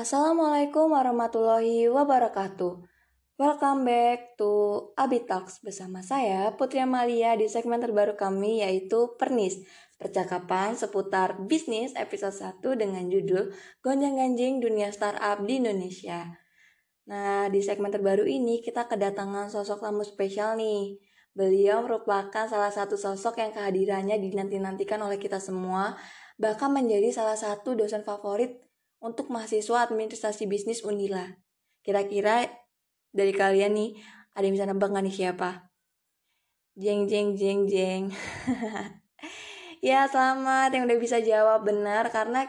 Assalamualaikum warahmatullahi wabarakatuh. Welcome back to Abi bersama saya Putri Amalia di segmen terbaru kami yaitu Pernis, percakapan seputar bisnis episode 1 dengan judul Gonjang-ganjing Dunia Startup di Indonesia. Nah, di segmen terbaru ini kita kedatangan sosok tamu spesial nih. Beliau merupakan salah satu sosok yang kehadirannya dinanti-nantikan oleh kita semua, bahkan menjadi salah satu dosen favorit untuk mahasiswa administrasi bisnis Unila. Kira-kira dari kalian nih, ada yang bisa nebak nih siapa? Jeng jeng jeng jeng. ya selamat yang udah bisa jawab benar karena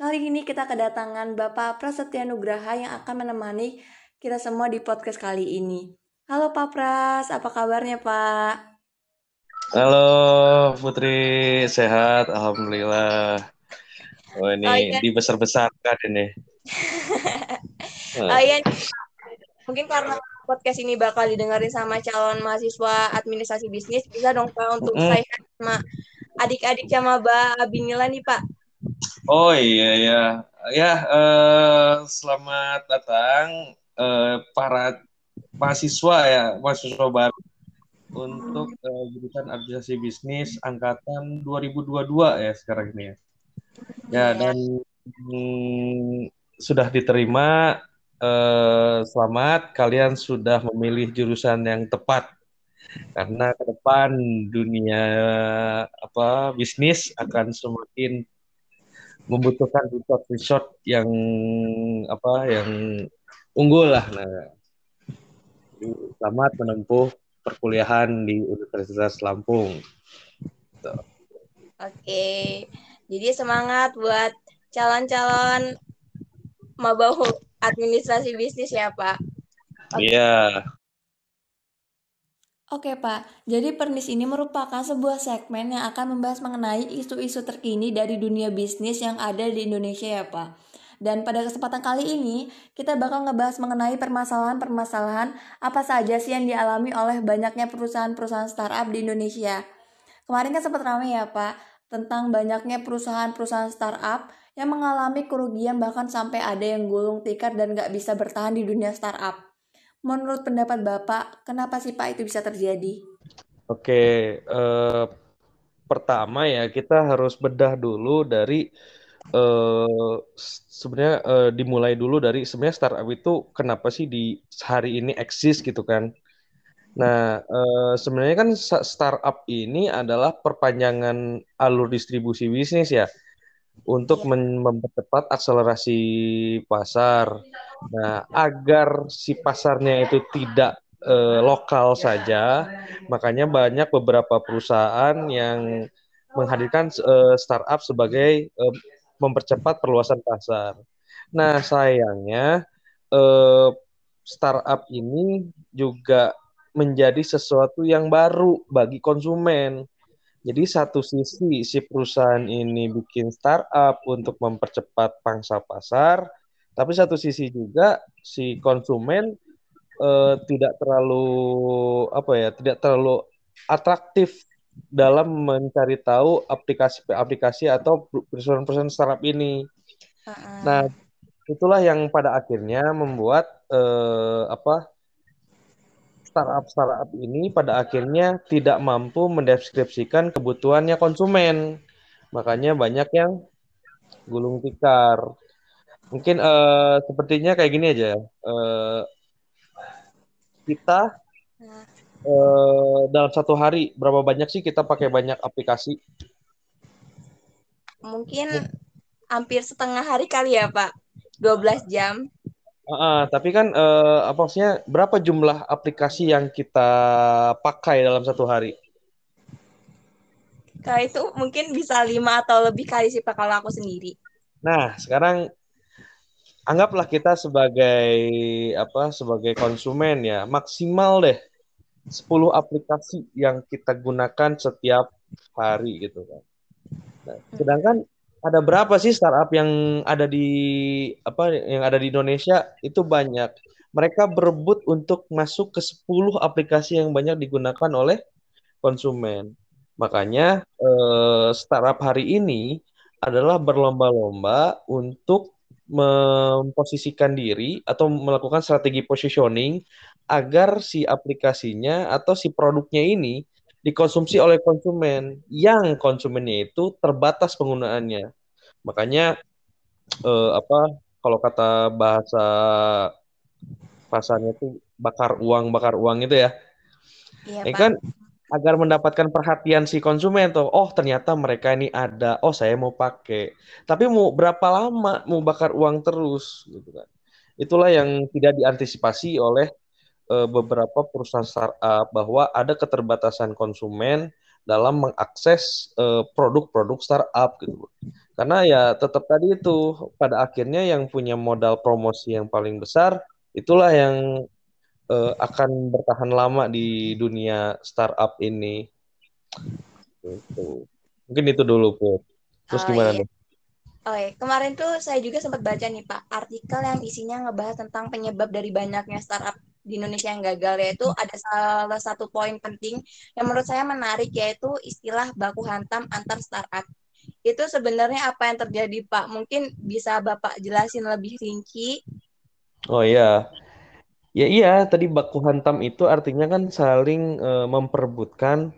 kali ini kita kedatangan Bapak Prasetya Nugraha yang akan menemani kita semua di podcast kali ini. Halo Pak Pras, apa kabarnya Pak? Halo Putri, sehat, Alhamdulillah. Oh ini oh, iya. dibesar-besarkan ini. oh iya, mungkin karena podcast ini bakal didengarin sama calon mahasiswa administrasi bisnis, bisa dong Pak untuk mm. saya sama adik-adik sama Mbak Abinila nih Pak. Oh iya ya, ya uh, selamat datang uh, para mahasiswa ya, mahasiswa baru untuk uh, jurusan administrasi bisnis angkatan 2022 ya sekarang ini ya. Ya, dan sudah diterima. Eh, selamat, kalian sudah memilih jurusan yang tepat. Karena ke depan dunia apa bisnis akan semakin membutuhkan resort-resort yang apa yang unggul lah. Nah, selamat menempuh perkuliahan di Universitas Lampung. Oke. Okay. Jadi semangat buat calon-calon mabau administrasi bisnis ya Pak. Iya. Yeah. Oke Pak, jadi Pernis ini merupakan sebuah segmen yang akan membahas mengenai isu-isu terkini dari dunia bisnis yang ada di Indonesia ya Pak. Dan pada kesempatan kali ini, kita bakal ngebahas mengenai permasalahan-permasalahan apa saja sih yang dialami oleh banyaknya perusahaan-perusahaan startup di Indonesia. Kemarin kan sempat ramai ya Pak, tentang banyaknya perusahaan-perusahaan startup yang mengalami kerugian bahkan sampai ada yang gulung tikar dan gak bisa bertahan di dunia startup. Menurut pendapat Bapak, kenapa sih Pak itu bisa terjadi? Oke, eh, pertama ya kita harus bedah dulu dari eh, sebenarnya eh, dimulai dulu dari sebenarnya startup itu kenapa sih di hari ini eksis gitu kan? Nah, uh, sebenarnya kan startup ini adalah perpanjangan alur distribusi bisnis ya untuk iya. mempercepat akselerasi pasar. Nah, agar si pasarnya itu tidak uh, lokal saja, makanya banyak beberapa perusahaan yang menghadirkan uh, startup sebagai uh, mempercepat perluasan pasar. Nah, sayangnya uh, startup ini juga menjadi sesuatu yang baru bagi konsumen. Jadi satu sisi si perusahaan ini bikin startup untuk mempercepat pangsa pasar, tapi satu sisi juga si konsumen eh, tidak terlalu apa ya, tidak terlalu atraktif dalam mencari tahu aplikasi-aplikasi atau perusahaan-perusahaan startup ini. Nah, itulah yang pada akhirnya membuat eh, apa startup-startup ini pada akhirnya tidak mampu mendeskripsikan kebutuhannya konsumen. Makanya banyak yang gulung tikar. Mungkin uh, sepertinya kayak gini aja. Uh, kita uh, dalam satu hari berapa banyak sih kita pakai banyak aplikasi? Mungkin hampir setengah hari kali ya, Pak. 12 jam. Uh, tapi kan uh, apa maksudnya berapa jumlah aplikasi yang kita pakai dalam satu hari? Kalau itu mungkin bisa lima atau lebih kali sih pak kalau aku sendiri. Nah sekarang anggaplah kita sebagai apa sebagai konsumen ya maksimal deh 10 aplikasi yang kita gunakan setiap hari gitu kan. Nah, sedangkan ada berapa sih startup yang ada di apa yang ada di Indonesia itu banyak. Mereka berebut untuk masuk ke 10 aplikasi yang banyak digunakan oleh konsumen. Makanya eh, startup hari ini adalah berlomba-lomba untuk memposisikan diri atau melakukan strategi positioning agar si aplikasinya atau si produknya ini dikonsumsi oleh konsumen yang konsumennya itu terbatas penggunaannya. Makanya eh, apa kalau kata bahasa pasarnya tuh bakar uang bakar uang itu ya. Iya, Pak. kan agar mendapatkan perhatian si konsumen tuh. Oh, ternyata mereka ini ada. Oh, saya mau pakai. Tapi mau berapa lama mau bakar uang terus gitu kan. Itulah yang tidak diantisipasi oleh uh, beberapa perusahaan startup bahwa ada keterbatasan konsumen dalam mengakses uh, produk-produk startup gitu. Karena ya tetap tadi itu pada akhirnya yang punya modal promosi yang paling besar itulah yang uh, akan bertahan lama di dunia startup ini. Gitu. Mungkin itu dulu, Put. Terus oh, gimana iya. nih? Oh iya, kemarin tuh saya juga sempat baca nih Pak, artikel yang isinya ngebahas tentang penyebab dari banyaknya startup di Indonesia yang gagal yaitu ada salah satu poin penting yang menurut saya menarik yaitu istilah baku hantam antar startup. Itu sebenarnya apa yang terjadi Pak? Mungkin bisa Bapak jelasin lebih rinci? Oh iya. Ya iya, tadi baku hantam itu artinya kan saling uh, memperebutkan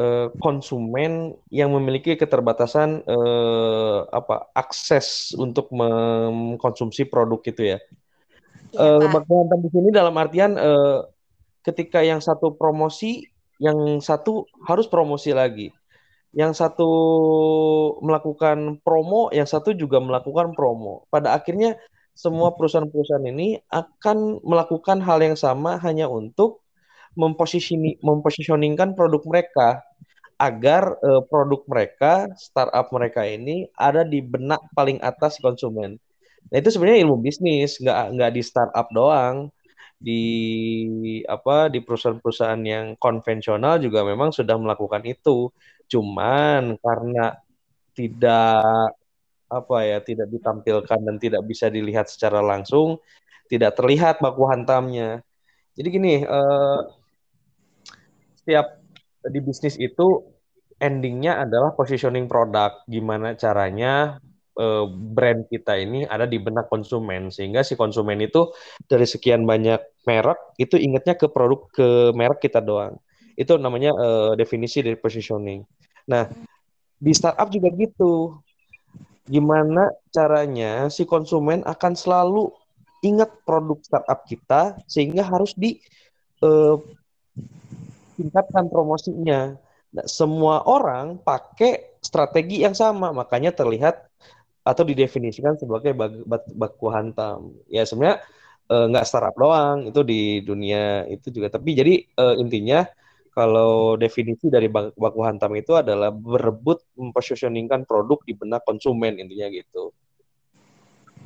uh, konsumen yang memiliki keterbatasan uh, apa akses untuk mengkonsumsi produk itu ya. Uh, baku hantam di sini dalam artian uh, ketika yang satu promosi, yang satu harus promosi lagi. Yang satu melakukan promo, yang satu juga melakukan promo. Pada akhirnya semua perusahaan-perusahaan ini akan melakukan hal yang sama hanya untuk memposisioni, mempositioningkan produk mereka agar uh, produk mereka, startup mereka ini ada di benak paling atas konsumen. Nah itu sebenarnya ilmu bisnis, nggak nggak di startup doang, di apa di perusahaan-perusahaan yang konvensional juga memang sudah melakukan itu. Cuman karena tidak apa ya tidak ditampilkan dan tidak bisa dilihat secara langsung, tidak terlihat baku hantamnya. Jadi gini, uh, setiap di bisnis itu endingnya adalah positioning produk. Gimana caranya uh, brand kita ini ada di benak konsumen sehingga si konsumen itu dari sekian banyak merek itu ingatnya ke produk ke merek kita doang. Itu namanya uh, definisi dari positioning. Nah, di startup juga gitu gimana caranya si konsumen akan selalu ingat produk startup kita sehingga harus di uh, tingkatkan promosinya. Nah, semua orang pakai strategi yang sama, makanya terlihat atau didefinisikan sebagai baku hantam. Ya sebenarnya nggak uh, startup doang, itu di dunia itu juga. Tapi jadi uh, intinya kalau definisi dari baku hantam itu adalah berebut mempositioningkan produk di benak konsumen intinya gitu.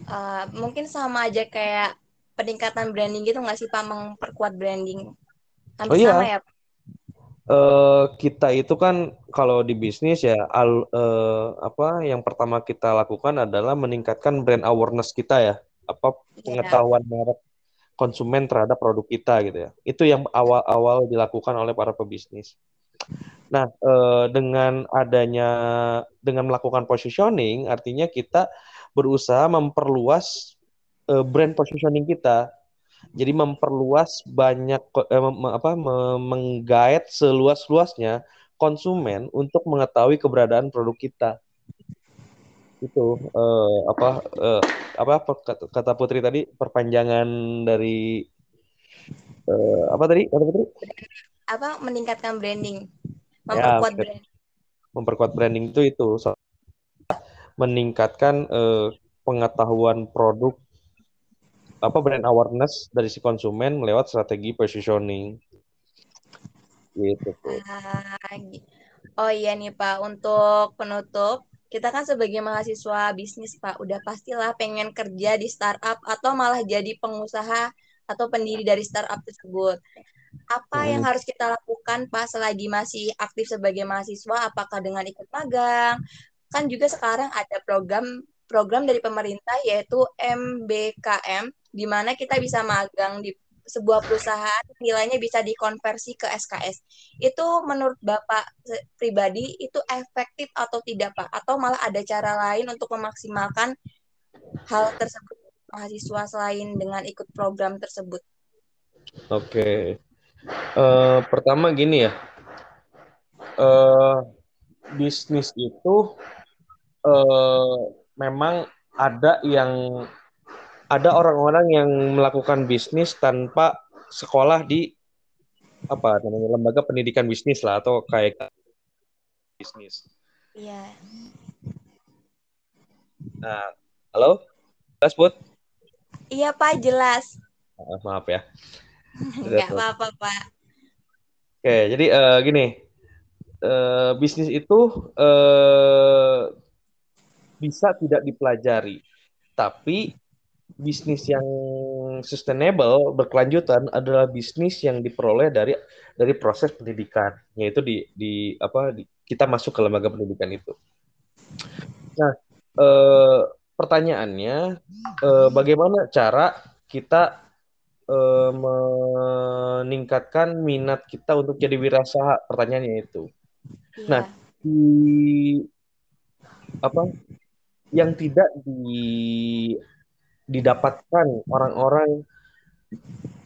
Uh, mungkin sama aja kayak peningkatan branding gitu nggak sih Pak memperkuat branding? Hampir oh, iya. sama ya? Uh, kita itu kan kalau di bisnis ya al, uh, apa yang pertama kita lakukan adalah meningkatkan brand awareness kita ya apa yeah. pengetahuan merek konsumen terhadap produk kita gitu ya. Itu yang awal-awal dilakukan oleh para pebisnis. Nah, eh, dengan adanya dengan melakukan positioning artinya kita berusaha memperluas eh, brand positioning kita. Jadi memperluas banyak eh, apa menggait seluas-luasnya konsumen untuk mengetahui keberadaan produk kita itu uh, apa uh, apa kata Putri tadi perpanjangan dari uh, apa tadi kata Putri? Apa meningkatkan branding, memperkuat ya, branding. Memperkuat branding itu itu so, meningkatkan uh, pengetahuan produk apa brand awareness dari si konsumen lewat strategi positioning. Gitu. Uh, oh iya nih Pak, untuk penutup kita kan sebagai mahasiswa bisnis Pak, udah pastilah pengen kerja di startup atau malah jadi pengusaha atau pendiri dari startup tersebut. Apa hmm. yang harus kita lakukan Pak selagi masih aktif sebagai mahasiswa? Apakah dengan ikut magang? Kan juga sekarang ada program program dari pemerintah yaitu MBKM di mana kita bisa magang di sebuah perusahaan nilainya bisa dikonversi ke SKS. Itu menurut Bapak pribadi itu efektif atau tidak Pak? Atau malah ada cara lain untuk memaksimalkan hal tersebut mahasiswa selain dengan ikut program tersebut? Oke, uh, pertama gini ya, uh, bisnis itu uh, memang ada yang ada orang-orang yang melakukan bisnis tanpa sekolah di apa namanya lembaga pendidikan bisnis lah atau kayak bisnis. Iya. Nah, halo, jelas Put? Iya Pak, jelas. Maaf ya. Enggak apa-apa Pak. Oke, jadi uh, gini, uh, bisnis itu uh, bisa tidak dipelajari, tapi bisnis yang sustainable berkelanjutan adalah bisnis yang diperoleh dari dari proses pendidikan, yaitu di di apa di, kita masuk ke lembaga pendidikan itu. Nah, eh, pertanyaannya, eh, bagaimana cara kita eh, meningkatkan minat kita untuk jadi wirausaha? Pertanyaannya itu. Iya. Nah, di apa yang tidak di didapatkan orang-orang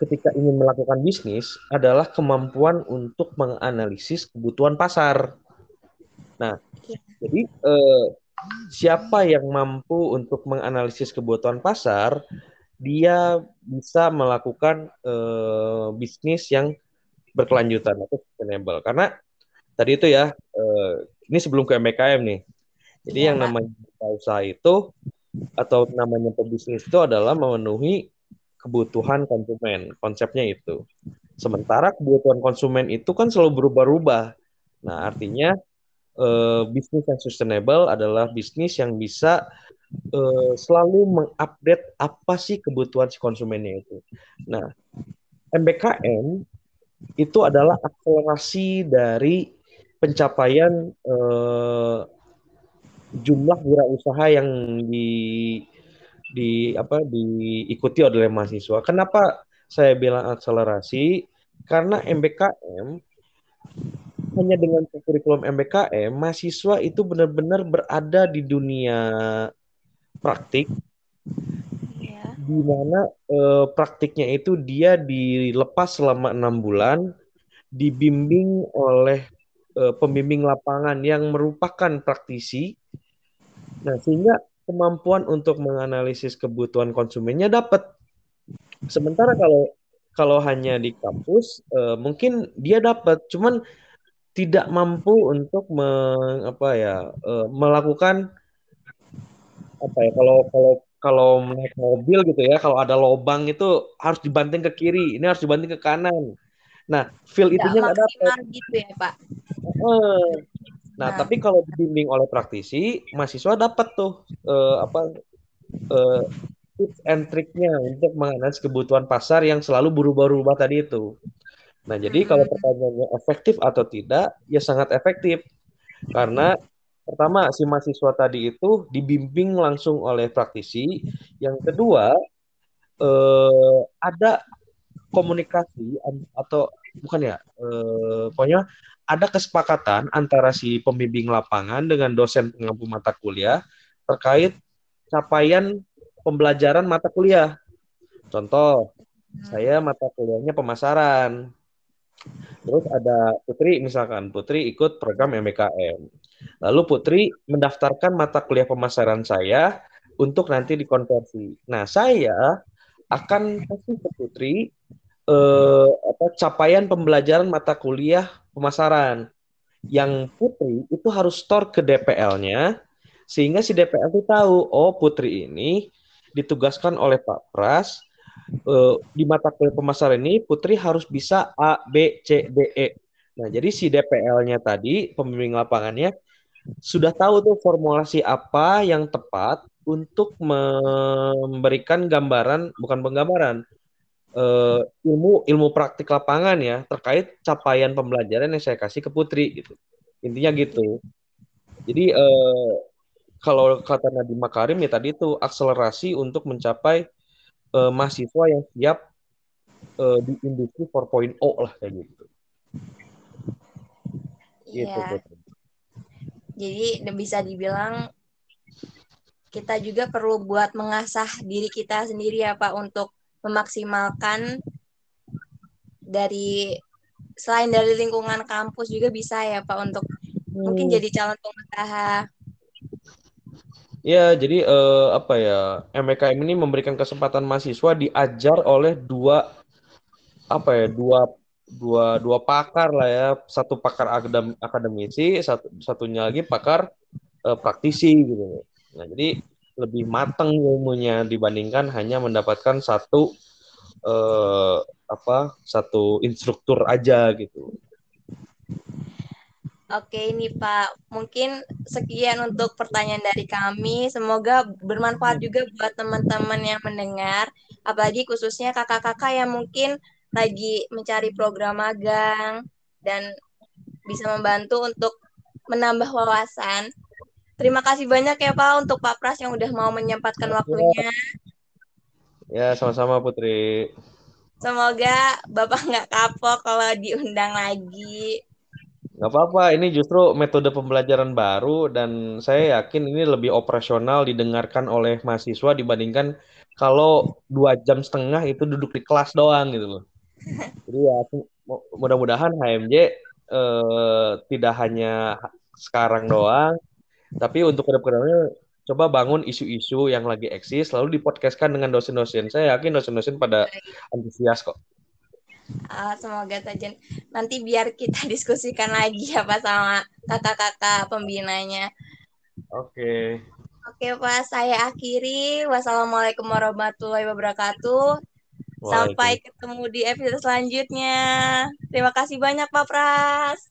ketika ingin melakukan bisnis adalah kemampuan untuk menganalisis kebutuhan pasar. Nah, ya. jadi eh, siapa yang mampu untuk menganalisis kebutuhan pasar, dia bisa melakukan eh, bisnis yang berkelanjutan atau sustainable. Karena tadi itu ya, eh, ini sebelum ke MBKM nih. Jadi ya, yang namanya usaha itu atau namanya pebisnis itu adalah memenuhi kebutuhan konsumen. Konsepnya itu. Sementara kebutuhan konsumen itu kan selalu berubah-ubah. Nah, artinya uh, bisnis yang sustainable adalah bisnis yang bisa uh, selalu mengupdate apa sih kebutuhan si konsumennya itu. Nah, MBKM itu adalah akselerasi dari pencapaian uh, jumlah wirausaha yang di di apa diikuti oleh mahasiswa. Kenapa saya bilang akselerasi? Karena MBKM hanya dengan kurikulum MBKM, mahasiswa itu benar-benar berada di dunia praktik, ya. di mana eh, praktiknya itu dia dilepas selama enam bulan, dibimbing oleh eh, pembimbing lapangan yang merupakan praktisi. Nah, sehingga kemampuan untuk menganalisis kebutuhan konsumennya dapat. Sementara kalau kalau hanya di kampus, eh, mungkin dia dapat, cuman tidak mampu untuk meng, apa ya uh, melakukan apa ya kalau kalau kalau naik mobil gitu ya kalau ada lobang itu harus dibanting ke kiri ini harus dibanting ke kanan. Nah feel itu nggak dapat. gitu ya pak? Uh, nah, nah tapi kalau dibimbing oleh praktisi mahasiswa dapat tuh uh, apa uh, tips and triknya untuk menganalisis kebutuhan pasar yang selalu berubah-ubah tadi itu Nah, jadi kalau pertanyaannya efektif atau tidak, ya sangat efektif. Karena pertama, si mahasiswa tadi itu dibimbing langsung oleh praktisi. Yang kedua, eh, ada komunikasi atau bukan ya, eh, pokoknya ada kesepakatan antara si pembimbing lapangan dengan dosen pengampu mata kuliah terkait capaian pembelajaran mata kuliah. Contoh, saya mata kuliahnya pemasaran. Terus ada Putri misalkan, Putri ikut program MBKM. Lalu Putri mendaftarkan mata kuliah pemasaran saya untuk nanti dikonversi. Nah, saya akan kasih ke Putri eh, apa, capaian pembelajaran mata kuliah pemasaran. Yang Putri itu harus store ke DPL-nya, sehingga si DPL itu tahu, oh Putri ini ditugaskan oleh Pak Pras uh, di mata kuliah pemasaran ini Putri harus bisa A, B, C, D, E. Nah, jadi si DPL-nya tadi, pembimbing lapangannya, sudah tahu tuh formulasi apa yang tepat untuk memberikan gambaran, bukan penggambaran, uh, ilmu ilmu praktik lapangan ya terkait capaian pembelajaran yang saya kasih ke Putri gitu. Intinya gitu. Jadi uh, kalau kata Nadiem Makarim ya tadi itu akselerasi untuk mencapai uh, mahasiswa yang siap uh, di industri 4.0 lah kayak gitu. Iya. Gitu, Jadi bisa dibilang kita juga perlu buat mengasah diri kita sendiri ya Pak untuk memaksimalkan dari selain dari lingkungan kampus juga bisa ya Pak untuk hmm. mungkin jadi calon pengusaha. Ya, jadi uh, apa ya? MKM ini memberikan kesempatan mahasiswa diajar oleh dua apa ya? Dua dua dua pakar lah ya. Satu pakar akadem, akademisi, satu satunya lagi pakar uh, praktisi gitu. Nah, jadi lebih matang ilmunya dibandingkan hanya mendapatkan satu eh, apa satu instruktur aja gitu. Oke ini Pak, mungkin sekian untuk pertanyaan dari kami. Semoga bermanfaat juga buat teman-teman yang mendengar, apalagi khususnya kakak-kakak yang mungkin lagi mencari program magang dan bisa membantu untuk menambah wawasan. Terima kasih banyak ya Pak untuk Pak Pras yang udah mau menyempatkan ya. waktunya. Ya, sama-sama Putri. Semoga Bapak nggak kapok kalau diundang lagi. Nggak apa-apa, ini justru metode pembelajaran baru dan saya yakin ini lebih operasional didengarkan oleh mahasiswa dibandingkan kalau dua jam setengah itu duduk di kelas doang gitu loh. Jadi ya mudah-mudahan HMJ eh, tidak hanya sekarang doang, tapi untuk ke depannya coba bangun isu-isu yang lagi eksis lalu dipodcastkan dengan dosen-dosen. Saya yakin dosen-dosen pada antusias kok. Uh, semoga saja nanti biar kita diskusikan lagi ya Pak sama kakak-kakak pembinanya. Oke. Okay. Oke Pak, saya akhiri. Wassalamualaikum warahmatullahi wabarakatuh. Sampai ketemu di episode selanjutnya. Terima kasih banyak Pak Pras.